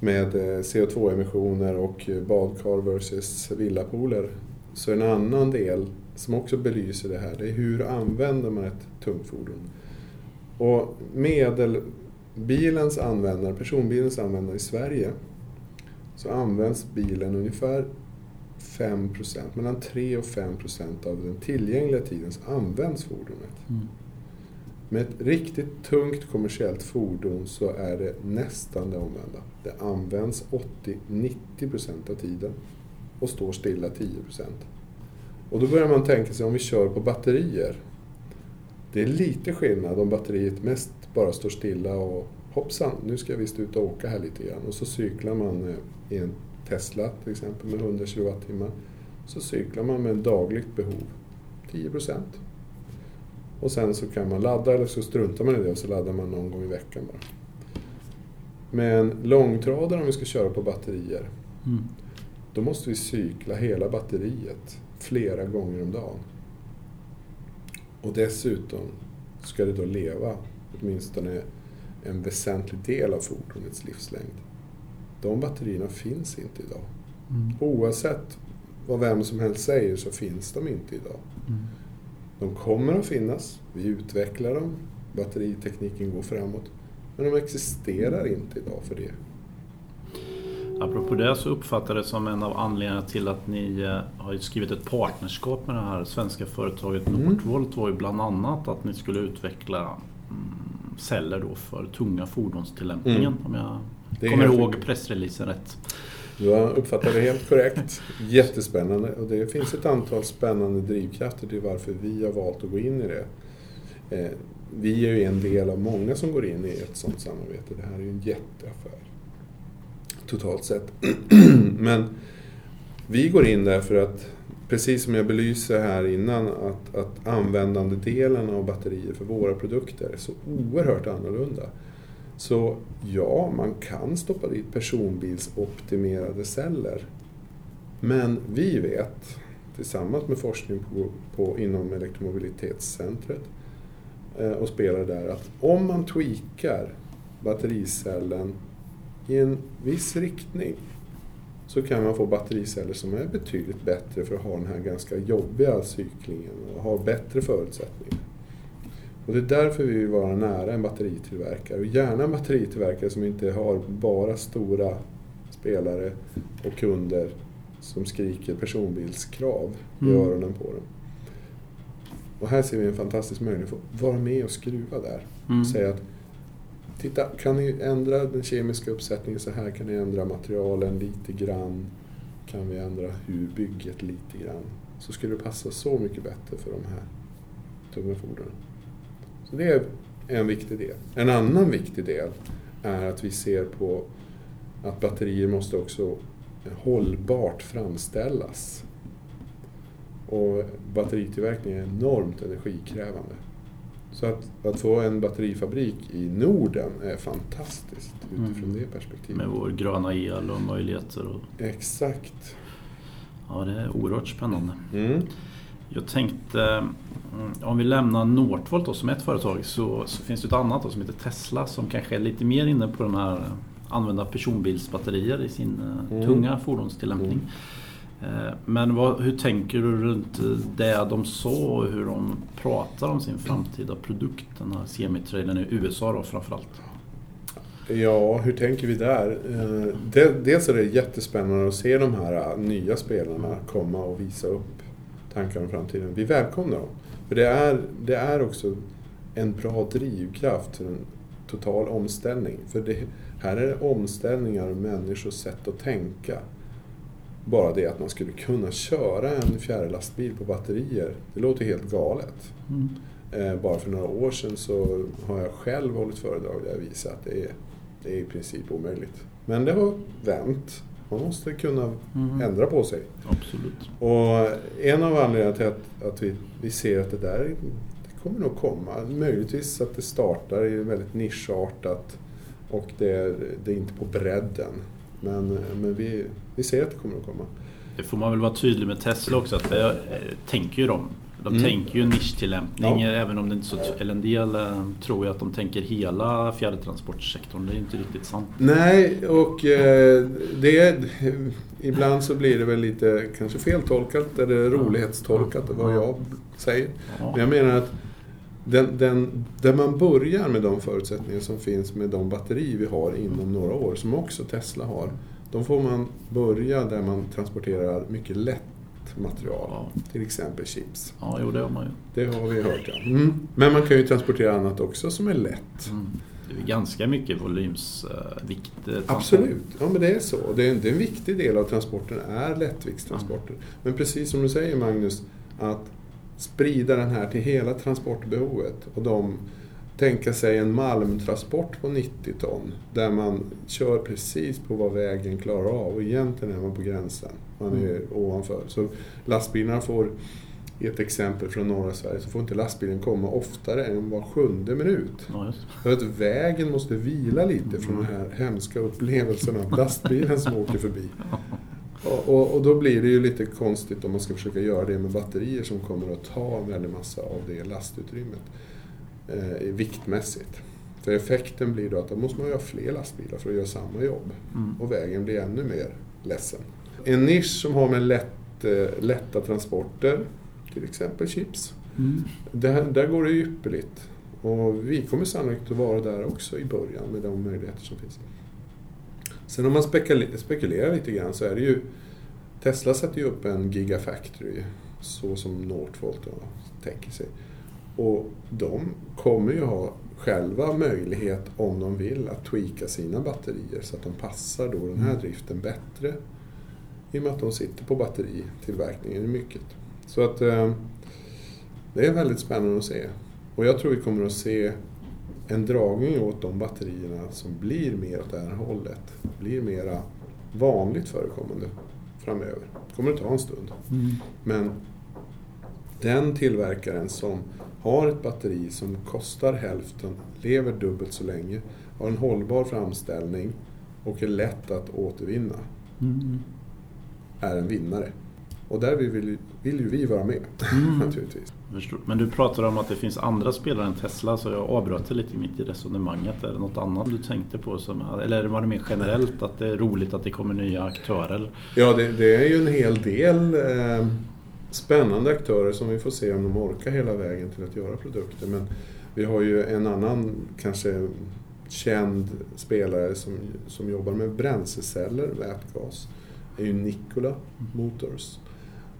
med eh, CO2-emissioner och badkar versus villapooler. Så en annan del som också belyser det här, det är hur använder man ett tungt fordon? Och medelbilens användare, personbilens användare i Sverige, så används bilen ungefär 5% mellan 3 och 5% av den tillgängliga tiden så används fordonet. Mm. Med ett riktigt tungt kommersiellt fordon så är det nästan det omvända. Det används 80-90% av tiden och står stilla 10 Och då börjar man tänka sig om vi kör på batterier. Det är lite skillnad om batteriet mest bara står stilla och hoppsan, nu ska jag visst ut och åka här lite grann. Och så cyklar man eh, i en Tesla till exempel med 100 kWh. Så cyklar man med dagligt behov, 10 procent. Och sen så kan man ladda eller så struntar man i det och så laddar man någon gång i veckan bara. Men långtradare om vi ska köra på batterier, Mm. då måste vi cykla hela batteriet flera gånger om dagen. Och dessutom ska det då leva åtminstone en väsentlig del av fordonets livslängd. De batterierna finns inte idag. Mm. Oavsett vad vem som helst säger så finns de inte idag. Mm. De kommer att finnas, vi utvecklar dem, batteritekniken går framåt. Men de existerar inte idag för det. Apropå det så uppfattar det som en av anledningarna till att ni eh, har skrivit ett partnerskap med det här svenska företaget Mm. Northvolt var ju bland annat att ni skulle utveckla mm, celler då för tunga fordonstillämpningen Mm. om jag Det kommer ihåg pressreleasen rätt. Du har uppfattat det helt korrekt. Jättespännande. Och det finns ett antal spännande drivkrafter till varför vi har valt att gå in i det. Eh, Vi är ju en del av många som går in i ett sådant samarbete. Det här är ju en jätteaffär. Totalt sett. Men vi går in där för att, precis som jag belyser här innan, att, att användandedelen av batterier för våra produkter är så oerhört annorlunda. Så ja, man kan stoppa dit personbilsoptimerade celler. Men vi vet, tillsammans med forskning på, på, inom elektromobilitetscentret eh, och spelar där, att om man tweakar battericellen i en viss riktning så kan man få battericeller som är betydligt bättre för att ha den här ganska jobbiga cyklingen och ha bättre förutsättningar. Och det är därför vi vill vara nära en batteritillverkare och gärna en batteritillverkare som inte har bara stora spelare och kunder som skriker personbilskrav i Mm. öronen på dem. Och här ser vi en fantastisk möjlighet att vara med och skruva där. Mm. Och säga att Titta, kan ni ändra den kemiska uppsättningen så här? Kan ni ändra materialen lite grann? Kan vi ändra hur bygget lite grann? Så skulle det passa så mycket bättre för de här tunga fordonen. Så det är en viktig del. En annan viktig del är att vi ser på att batterier måste också hållbart framställas. Och batteritillverkning är enormt energikrävande. Så att, att få en batterifabrik i Norden är fantastiskt utifrån Mm. det perspektivet. Med vår gröna el och möjligheter. Och, Exakt. ja, det är oerhört spännande. Mm. Jag tänkte, mm, om vi lämnar Northvolt då, som ett företag så, så finns det ett annat då, som heter Tesla som kanske är lite mer inne på den här använda personbilsbatterier i sin eh, Mm. tunga fordonstillämpning. Eh, Eh, men vad, hur tänker du runt det de sa och hur de pratar om sin framtida produkt, den här semitrailern i USA då framförallt? Ja, hur tänker vi där? Eh, dels är det jättespännande att se de här eh, nya spelarna komma och visa upp tankar om framtiden. Vi välkomnar dem. För det är, det är också en bra drivkraft för en total omställning. För det, här är det omställningar och människors sätt att tänka. Bara det att man skulle kunna köra en fjärrlastbil på batterier, det låter helt galet. Mm. Eh, bara för några år sedan så har jag själv hållit föredrag där jag visar att det är, det är i princip omöjligt. Men det har vänt. Man måste kunna Mm. ändra på sig. Absolut. Och en av anledningarna till att, att vi, vi ser att det där det kommer nog komma. Möjligtvis att det startar i väldigt nischartat och det är, det är inte på bredden. Men, men vi, vi ser att det kommer att komma. Det får man väl vara tydlig med Tesla också att det eh, tänker ju de. De Mm. tänker ju nischtillämpning Ja. även om det inte så... Eller en del eh, tror ju att de tänker hela fjärrtransportsektorn. Det är inte riktigt sant. Nej, och eh, det ibland så blir det väl lite kanske feltolkat eller rolighetstolkat, vad jag säger. Ja. Men jag menar att den, den, där man börjar med de förutsättningar som finns med de batteri vi har inom några år, som också Tesla har, då får man börja där man transporterar mycket lätt material, Ja. till exempel chips. ja, jo det har man ju. Det har vi hört ja. Mm. Men man kan ju transportera annat också som är lätt. Mm. Det är ganska mycket volymsvikt. eh, Absolut, ja men det är så. Det är, en- det är en viktig del av transporten är lättviktstransporter. Men precis som du säger Magnus, att sprida den här till hela transportbehovet. Och de tänka sig en malmtransport på 90 ton där man kör precis på vad vägen klarar av och egentligen är man på gränsen. Man är mm. ovanför. Så lastbilarna får, i ett exempel från norra Sverige, så får inte lastbilen komma oftare än var sjunde minut. Ja, För att vägen måste vila lite från den här hemska upplevelsen av lastbilen som åker förbi. Och, och, och, då blir det ju lite konstigt om man ska försöka göra det med batterier som kommer att ta en väldig massa av det lastutrymmet eh, viktmässigt. För effekten blir då att då måste man ha fler lastbilar för att göra samma jobb. Mm. Och vägen blir ännu mer ledsen. En nisch som har med lätt, eh, lätta transporter, till exempel chips. Mm. Där, där går det ypperligt. Och vi kommer sannolikt att vara där också i början med de möjligheter som finns. Sen om man spekulerar lite grann så är det ju Tesla sätter ju upp en gigafactory så som Northvolt tänker sig. Och de kommer ju ha själva möjlighet, om de vill, att tweaka sina batterier så att de passar då den här mm. driften bättre. I och med att de sitter på batteritillverkningen i mycket. Så att eh, det är väldigt spännande att se. Och jag tror vi kommer att se en dragning åt de batterierna som blir mer åt det här hållet. Blir mera vanligt förekommande framöver. Det kommer att ta en stund. Mm. Men den tillverkaren som har ett batteri som kostar hälften, lever dubbelt så länge, har en hållbar framställning och är lätt att återvinna, mm. är en vinnare. Och där vill, vill ju vi vara med, mm. naturligtvis. Men du pratar om att det finns andra spelare än Tesla, så jag avbröt det lite mitt i resonemanget. Är det något annat du tänkte på? Som, eller var det mer generellt, att det är roligt att det kommer nya aktörer? Ja, det, det är ju en hel del. Eh, spännande aktörer som vi får se om de orkar hela vägen till att göra produkter. Men vi har ju en annan, kanske känd spelare som, som jobbar med bränsleceller, vätgas. Det är ju Nikola Motors.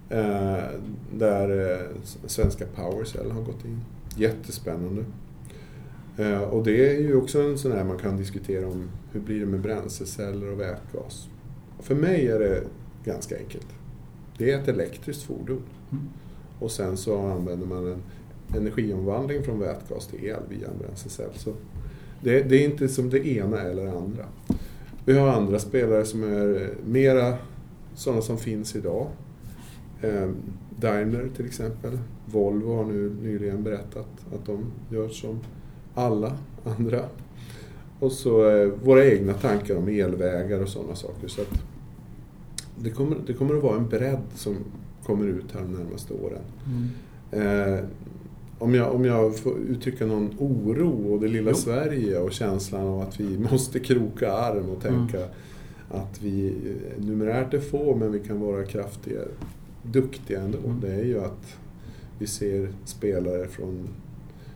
Eh, där eh, svenska Powercell har gått in. Jättespännande. Eh, och det är ju också en sån här man kan diskutera om hur blir det med bränsleceller och vätgas. För mig är det ganska enkelt. Det är ett elektriskt fordon. Mm. Och sen så använder man en energiomvandling från vätgas till el via en bränslecell. Så det, det, är inte som det ena eller det andra. Vi har andra spelare som är mera sådana som finns idag. Eh, Daimler till exempel. Volvo har nu nyligen berättat att de gör som alla andra. Och så eh, våra egna tankar om elvägar och sådana saker. Så det kommer, det kommer att vara en bredd som kommer ut här de närmaste åren. Mm. Eh, om, jag, om jag får uttrycka någon oro och det lilla jo. Sverige och känslan av att vi måste kroka arm och tänka mm. att vi eh, numerärt är få men vi kan vara kraftiga, duktiga ändå. Mm. Det är ju att vi ser spelare från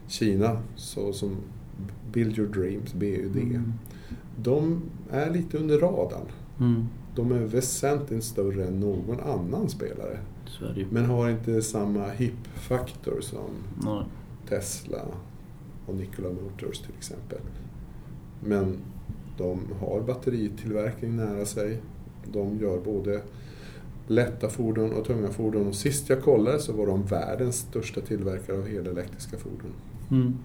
Kina så som Build Your Dreams, BUD. Mm. De är lite under radarn. Mm de är väsentligt större än någon annan spelare. Men har inte samma hip-faktor som Nej. Tesla och Nikola Motors till exempel. Men de har batteritillverkning nära sig. De gör både lätta fordon och tunga fordon. Och sist jag kollade så var de världens största tillverkare av helelektriska fordon. Mm.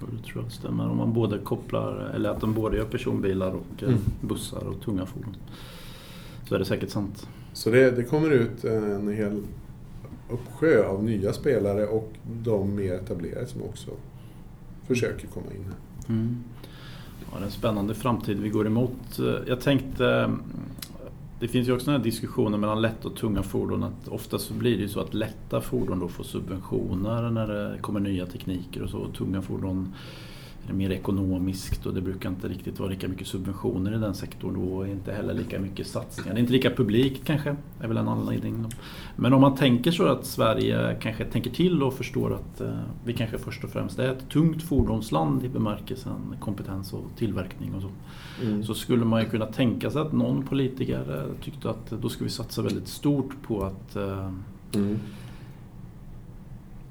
Det tror jag stämmer. Om man både kopplar, eller att de både gör personbilar och eh, mm. bussar och tunga fordon så är det säkert sant. Så det, det kommer ut en hel uppsjö av nya spelare och de mer etablerade som också försöker komma in här. Mm. Ja, det är en spännande framtid vi går emot. Jag tänkte, det finns ju också den här diskussionen mellan lätta och tunga fordon. Att oftast så blir det ju så att lätta fordon då får subventioner när det kommer nya tekniker och så. Och tunga fordon mer ekonomiskt och det brukar inte riktigt vara lika mycket subventioner i den sektorn då och inte heller lika mycket satsningar. Det är inte lika publikt kanske, är väl en anledning. Men om man tänker så att Sverige kanske tänker till och förstår att eh, vi kanske först och främst är ett tungt fordonsland i bemärkelsen kompetens och tillverkning och så. Mm. Så skulle man ju kunna tänka sig att någon politiker tyckte att då ska vi satsa väldigt stort på att eh, mm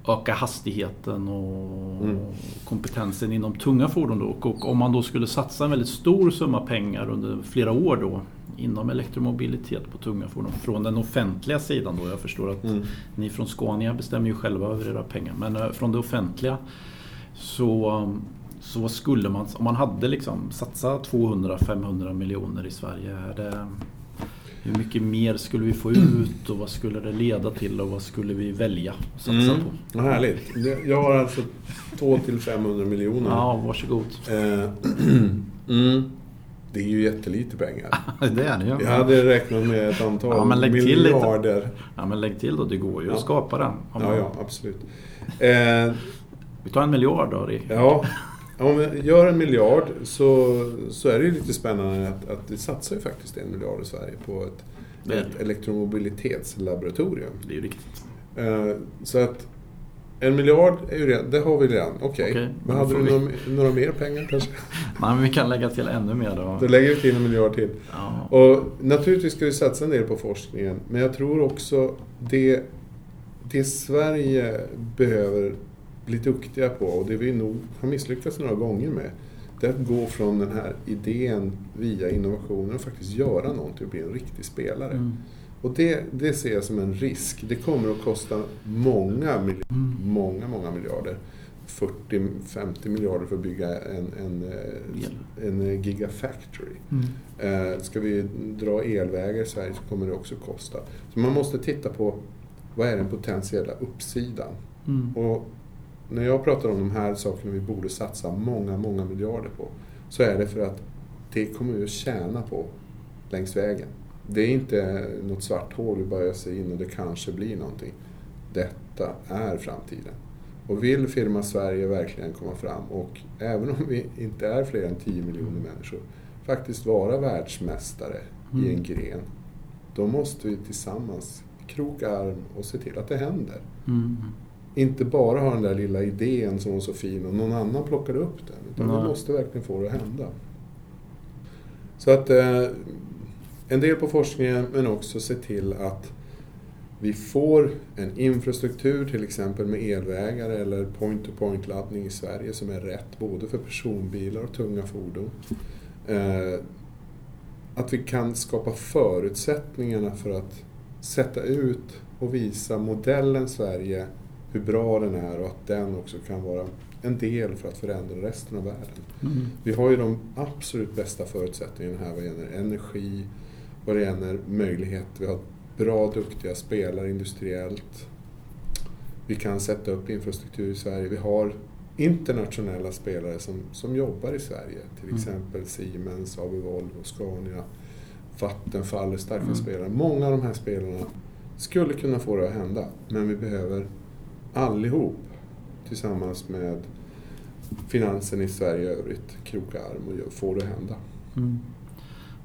öka hastigheten och Mm. kompetensen inom tunga fordon. Då. Och, om man då skulle satsa en väldigt stor summa pengar under flera år då inom elektromobilitet på tunga fordon från den offentliga sidan då. Jag förstår att Mm. ni från Scania bestämmer ju själva över era pengar. Men eh, från det offentliga så, så skulle man, om man hade liksom satsat 200-500 miljoner i Sverige. Är det, hur mycket mer skulle vi få ut och vad skulle det leda till och vad skulle vi välja att satsa Mm. på? Vad härligt. Jag har alltså 200-500 miljoner. Ja, varsågod. Eh, mm. Det är ju jättelite pengar. Det är det ju. Jag hade räknat med ett antal Ja, men lägg till lite. miljarder. Ja, men lägg till då, det går ju Ja. att skapa den. Ja, ja, absolut. Eh, Vi tar en miljard då. Ri. ja, om vi gör en miljard så, så är det ju lite spännande att, att det satsar ju faktiskt en miljard i Sverige på ett, Det ett elektromobilitetslaboratorium. Det är ju riktigt. Eh, så att en miljard, är ju redan, det har vi redan. Okej. Okej, Men då hade du vi- några, några mer pengar kanske? Nej, men vi kan lägga till ännu mer då. Då lägger vi till en miljard till. Ja. Och naturligtvis ska vi satsa en del på forskningen, men jag tror också det, det Sverige behöver bli duktiga på, och det vi nog har misslyckats några gånger med, det är att gå från den här idén via innovationen och faktiskt göra någonting och bli en riktig spelare. Mm. Och det, det ser jag som en risk. Det kommer att kosta många, mil- Mm. många, många miljarder. 40-50 miljarder för att bygga en, en, eh, en gigafactory. Mm. Eh, Ska vi dra elvägar i Sverige så kommer det också kosta. Så man måste titta på vad är den potentiella uppsidan? Mm. Och när jag pratar om de här sakerna vi borde satsa många, många miljarder på så är det för att det kommer vi att tjäna på längs vägen. Det är inte något svart hål vi bara öser in och det kanske blir någonting. Detta är framtiden. Och vill firma Sverige verkligen komma fram och även om vi inte är fler än 10 miljoner människor faktiskt vara världsmästare i Mm. en gren. Då måste vi tillsammans kroka arm och se till att det händer. Mm. Inte bara ha den där lilla idén som var så fin och någon annan plockade upp den. Utan Nej. vi måste verkligen få det att hända. Så att eh, en del på forskningen men också se till att vi får en infrastruktur till exempel med elvägar eller point-to-point-laddning i Sverige som är rätt både för personbilar och tunga fordon. Eh, att vi kan skapa förutsättningarna för att sätta ut och visa modellen Sverige hur bra den är och att den också kan vara en del för att förändra resten av världen. Mm. Vi har ju de absolut bästa förutsättningarna här vad gäller energi, vad det gäller möjlighet. Vi har bra, duktiga spelare industriellt. Vi kan sätta upp infrastruktur i Sverige. Vi har internationella spelare som, som jobbar i Sverige. Till Mm. exempel Siemens, AB Volvo, Scania, Vattenfall är starka Mm. spelare. Många av de här spelarna skulle kunna få det att hända. Men vi behöver allihop tillsammans med finansen i Sverige i övrigt kroka arm och få det hända. Mm.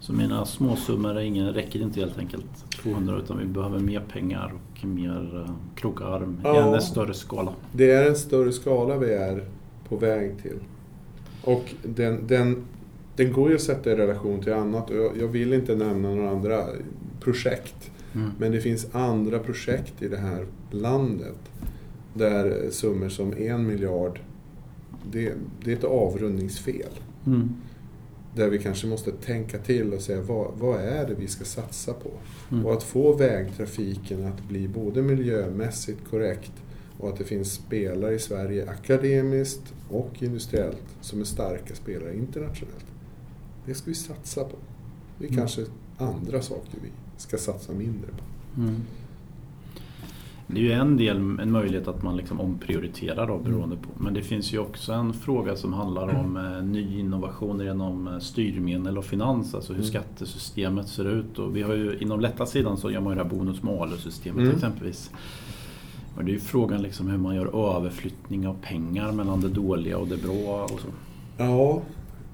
Så mina småsummor är ingen, räcker inte helt enkelt 200 utan vi behöver mer pengar och mer uh, kroka arm i Ja. en större skala. Det är en större skala vi är på väg till. Och den, den, den går ju att sätta i relation till annat och jag, jag vill inte nämna några andra projekt. Mm. Men det finns andra projekt i det här landet där summor som en miljard, det, det är ett avrundningsfel. Mm. Där vi kanske måste tänka till och säga vad, vad är det vi ska satsa på? Mm. Och att få vägtrafiken att bli både miljömässigt korrekt och att det finns spelare i Sverige akademiskt och industriellt som är starka spelare internationellt. Det ska vi satsa på. Det är Mm. kanske andra saker vi ska satsa mindre på. Mm. Det är ju en del, en möjlighet att man liksom omprioriterar då beroende på. Men det finns ju också en fråga som handlar om eh, ny innovationer genom eh, styrmedel och finans. Alltså hur Mm. skattesystemet ser ut. Och vi har ju inom lätta sidan så gör man ju det här bonus malus-systemet Mm. exempelvis. Och det är ju frågan liksom hur man gör överflyttning av pengar mellan det dåliga och det bra och så. Ja,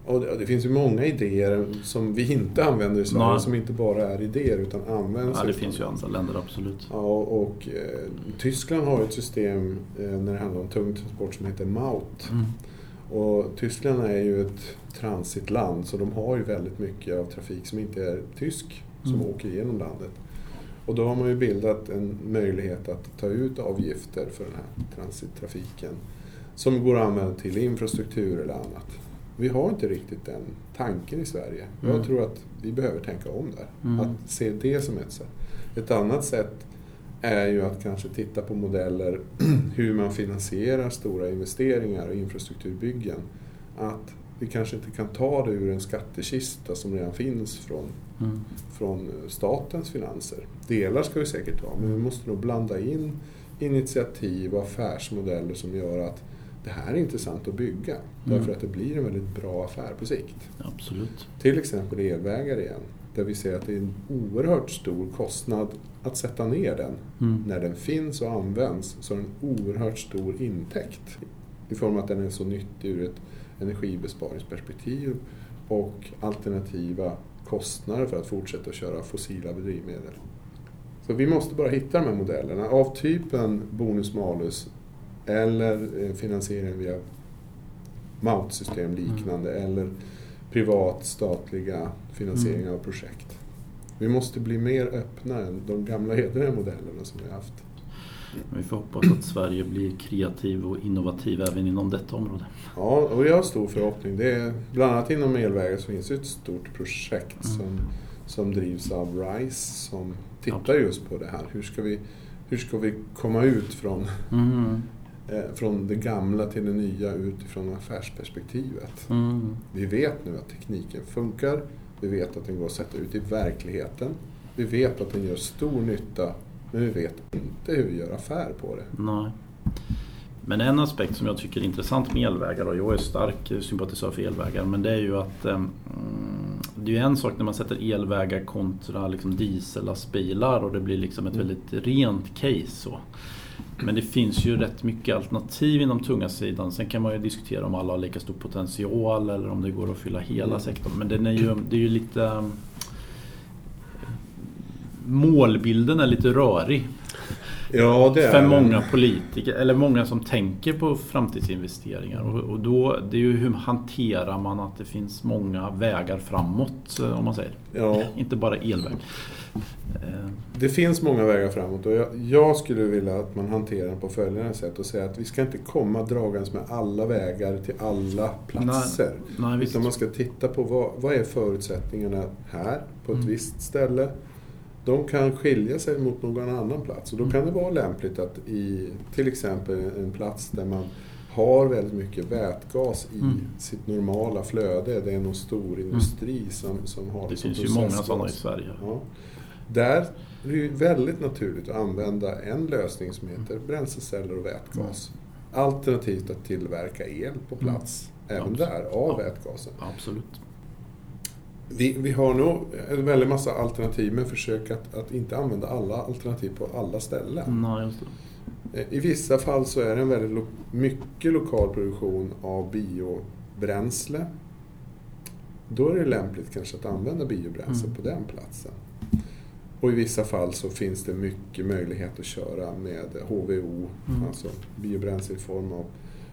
och det, finns ju många idéer som vi inte använder i Sverige Nej. som inte bara är idéer utan används. Ja, det finns ju andra länder absolut. Ja, och eh, Tyskland har ju ett system eh, när det handlar om tung transport som heter MAUT. Mm. Och Tyskland är ju ett transitland så de har ju väldigt mycket av trafik som inte är tysk som Mm. åker igenom landet. Och då har man ju bildat en möjlighet att ta ut avgifter för den här transittrafiken som går att använda till infrastruktur eller annat. Vi har inte riktigt den tanken i Sverige. Mm. Jag tror att vi behöver tänka om där. Mm. Att se det som ett sätt. Ett annat sätt är ju att kanske titta på modeller hur man finansierar stora investeringar och infrastrukturbyggen. Att vi kanske inte kan ta det ur en skattekista som redan finns från, Mm. från statens finanser. Delar ska vi säkert ha, men vi måste nog blanda in initiativ och affärsmodeller som gör att det här är intressant att bygga. Därför att det blir en väldigt bra affär på sikt. Absolut. Till exempel elvägar igen, där vi ser att det är en oerhört stor kostnad att sätta ner den. Mm. När den finns och används så är det en oerhört stor intäkt. I form av att den är så nyttig ur ett energibesparingsperspektiv och alternativa kostnader för att fortsätta köra fossila drivmedel. Så vi måste bara hitta de här modellerna av typen bonus-malus eller eh, finansiering via MAUT-system liknande eller privat statliga finansieringar av projekt. Vi måste bli mer öppna än de gamla hederliga modellerna som vi har haft. Vi får hoppas att Sverige blir kreativ och innovativ även inom detta område. Ja, och jag har stor förhoppning. Det är, bland annat inom elvägar så finns det ett stort projekt Mm. som, som drivs av RISE som tittar Absolut. just på det här. Hur ska vi, hur ska vi komma ut från, Mm. Eh, från det gamla till det nya utifrån affärsperspektivet? Mm. Vi vet nu att tekniken funkar. Vi vet att den går att sätta ut i verkligheten. Vi vet att den gör stor nytta. Men vi vet inte hur vi gör affär på det. Nej. Men en aspekt som jag tycker är intressant med elvägar, och jag är stark sympatisör för elvägar, men det är ju att mm, det är en sak när man sätter elvägar kontra liksom diesellastbilar och det blir liksom ett Mm. väldigt rent case. Så. Men det finns ju rätt mycket alternativ inom tunga sidan. Sen kan man ju diskutera om alla har lika stor potential eller om det går att fylla hela Mm. sektorn. Men den är ju, det är ju lite... eh, Målbilden är lite rörig. Ja, det är För många politiker, eller många som tänker på framtidsinvesteringar. Och, och då, det är ju hur hanterar man att det finns många vägar framåt, eh, om man säger. Ja, Inte bara elväg. Eh, det finns många vägar framåt och jag, jag skulle vilja att man hanterar den på följande sätt och säga att vi ska inte komma dragandes med alla vägar till alla platser. nej, visst. Utan man ska titta på vad, vad är förutsättningarna här på ett Mm. visst ställe. De kan skilja sig mot någon annan plats och då Mm. kan det vara lämpligt att i till exempel en plats där man har väldigt mycket vätgas i Mm. sitt normala flöde. Det är någon stor industri som, som har Det som finns ju många sådana i Sverige. Ja. Där är det ju väldigt naturligt att använda en lösning som heter bränsleceller och vätgas. Alternativt att tillverka el på plats, även Abs- där, av Mm. Ja. vätgasen. Absolut. Vi, vi har nog en väldig massa alternativ, men försök att, att inte använda alla alternativ på alla ställen. Nej, just det. Eh, I vissa fall så är det en väldigt lo- mycket lokal produktion av biobränsle. Då är det lämpligt kanske att använda biobränsle Mm. på den platsen. Och i vissa fall så finns det mycket möjlighet att köra med HVO, Mm. alltså biobränsle i form av,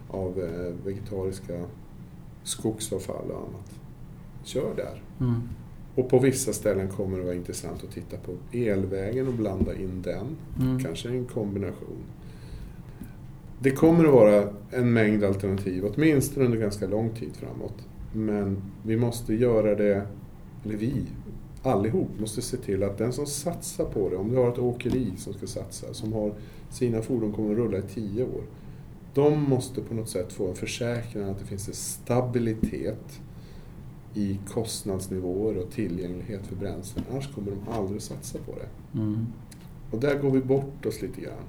av eh, vegetariska skogsavfall och annat. Kör där. Mm. Och på vissa ställen kommer det vara intressant att titta på elvägen och blanda in den. Mm. Kanske en kombination. Det kommer att vara en mängd alternativ, åtminstone under ganska lång tid framåt. Men vi måste göra det, eller vi, allihop måste se till att den som satsar på det, om du har ett åkeri som ska satsa, som har sina fordon kommer att rulla i tio år. De måste på något sätt få en försäkran att det finns en stabilitet i kostnadsnivåer och tillgänglighet för bränslen. Annars kommer de aldrig satsa på det. Mm. Och där går vi bort oss lite grann.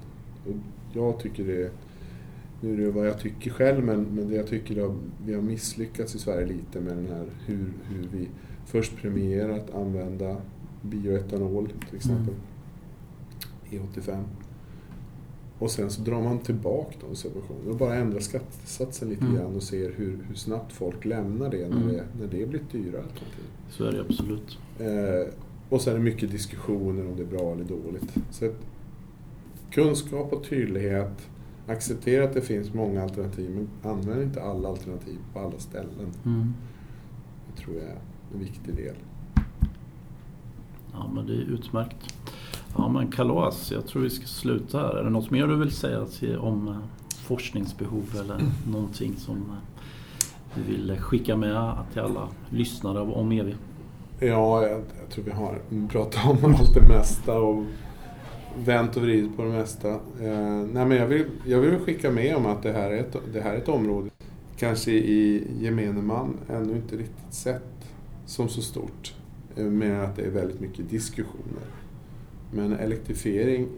Och jag tycker det, nu är det vad jag tycker själv, men, men det jag tycker att vi har misslyckats i Sverige lite med den här hur, hur vi först premierar att använda bioetanol till exempel, E85. Och sen så drar man tillbaka de subventionerna och bara ändrar skattesatsen lite Mm. grann och ser hur, hur snabbt folk lämnar det när, Mm. det när det blir ett dyrare alternativ. Så är det absolut. Eh, och sen är det mycket diskussioner om det är bra eller dåligt. Så kunskap och tydlighet, acceptera att det finns många alternativ men använd inte alla alternativ på alla ställen. Mm. Det tror jag är en viktig del. Ja, men det är utmärkt. Ja men kalas, jag tror vi ska sluta här. Är det något mer du vill säga om eh, forskningsbehov eller någonting som eh, du vill skicka med till alla lyssnare om EV? Ja, jag, jag tror vi har pratat om allt det mesta och vänt och vridit på det mesta. Eh, nej, men jag, vill, jag vill skicka med om att det här är ett, det här är ett område, kanske i gemene man, ännu inte riktigt sett som så stort. Eh, med att det är väldigt mycket diskussioner. Men elektrifiering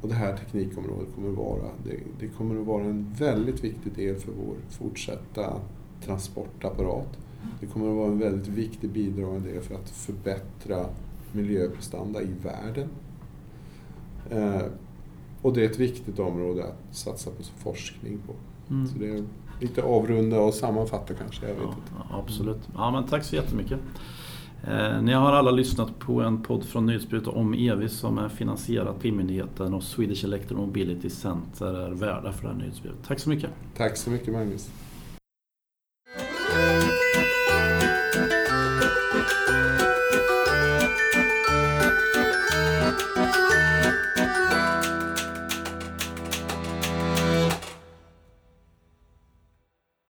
och det här teknikområdet kommer att vara, det, det kommer att vara en väldigt viktig del för vår fortsatta transportapparat. Det kommer att vara en väldigt viktig bidragande del för att förbättra miljöprestanda i världen. Eh, och det är ett viktigt område att satsa på forskning på. Mm. Så det är lite avrunda och sammanfatta kanske, jag vet ja, inte. Absolut. Ja, men tack så jättemycket. Eh, ni har alla lyssnat på en podd från Nyhetsbrevet om EVI som är finansierad till myndigheten och Swedish Electromobility Center är värdar för det här nyhetsbrevet. Tack så mycket. Tack så mycket Magnus.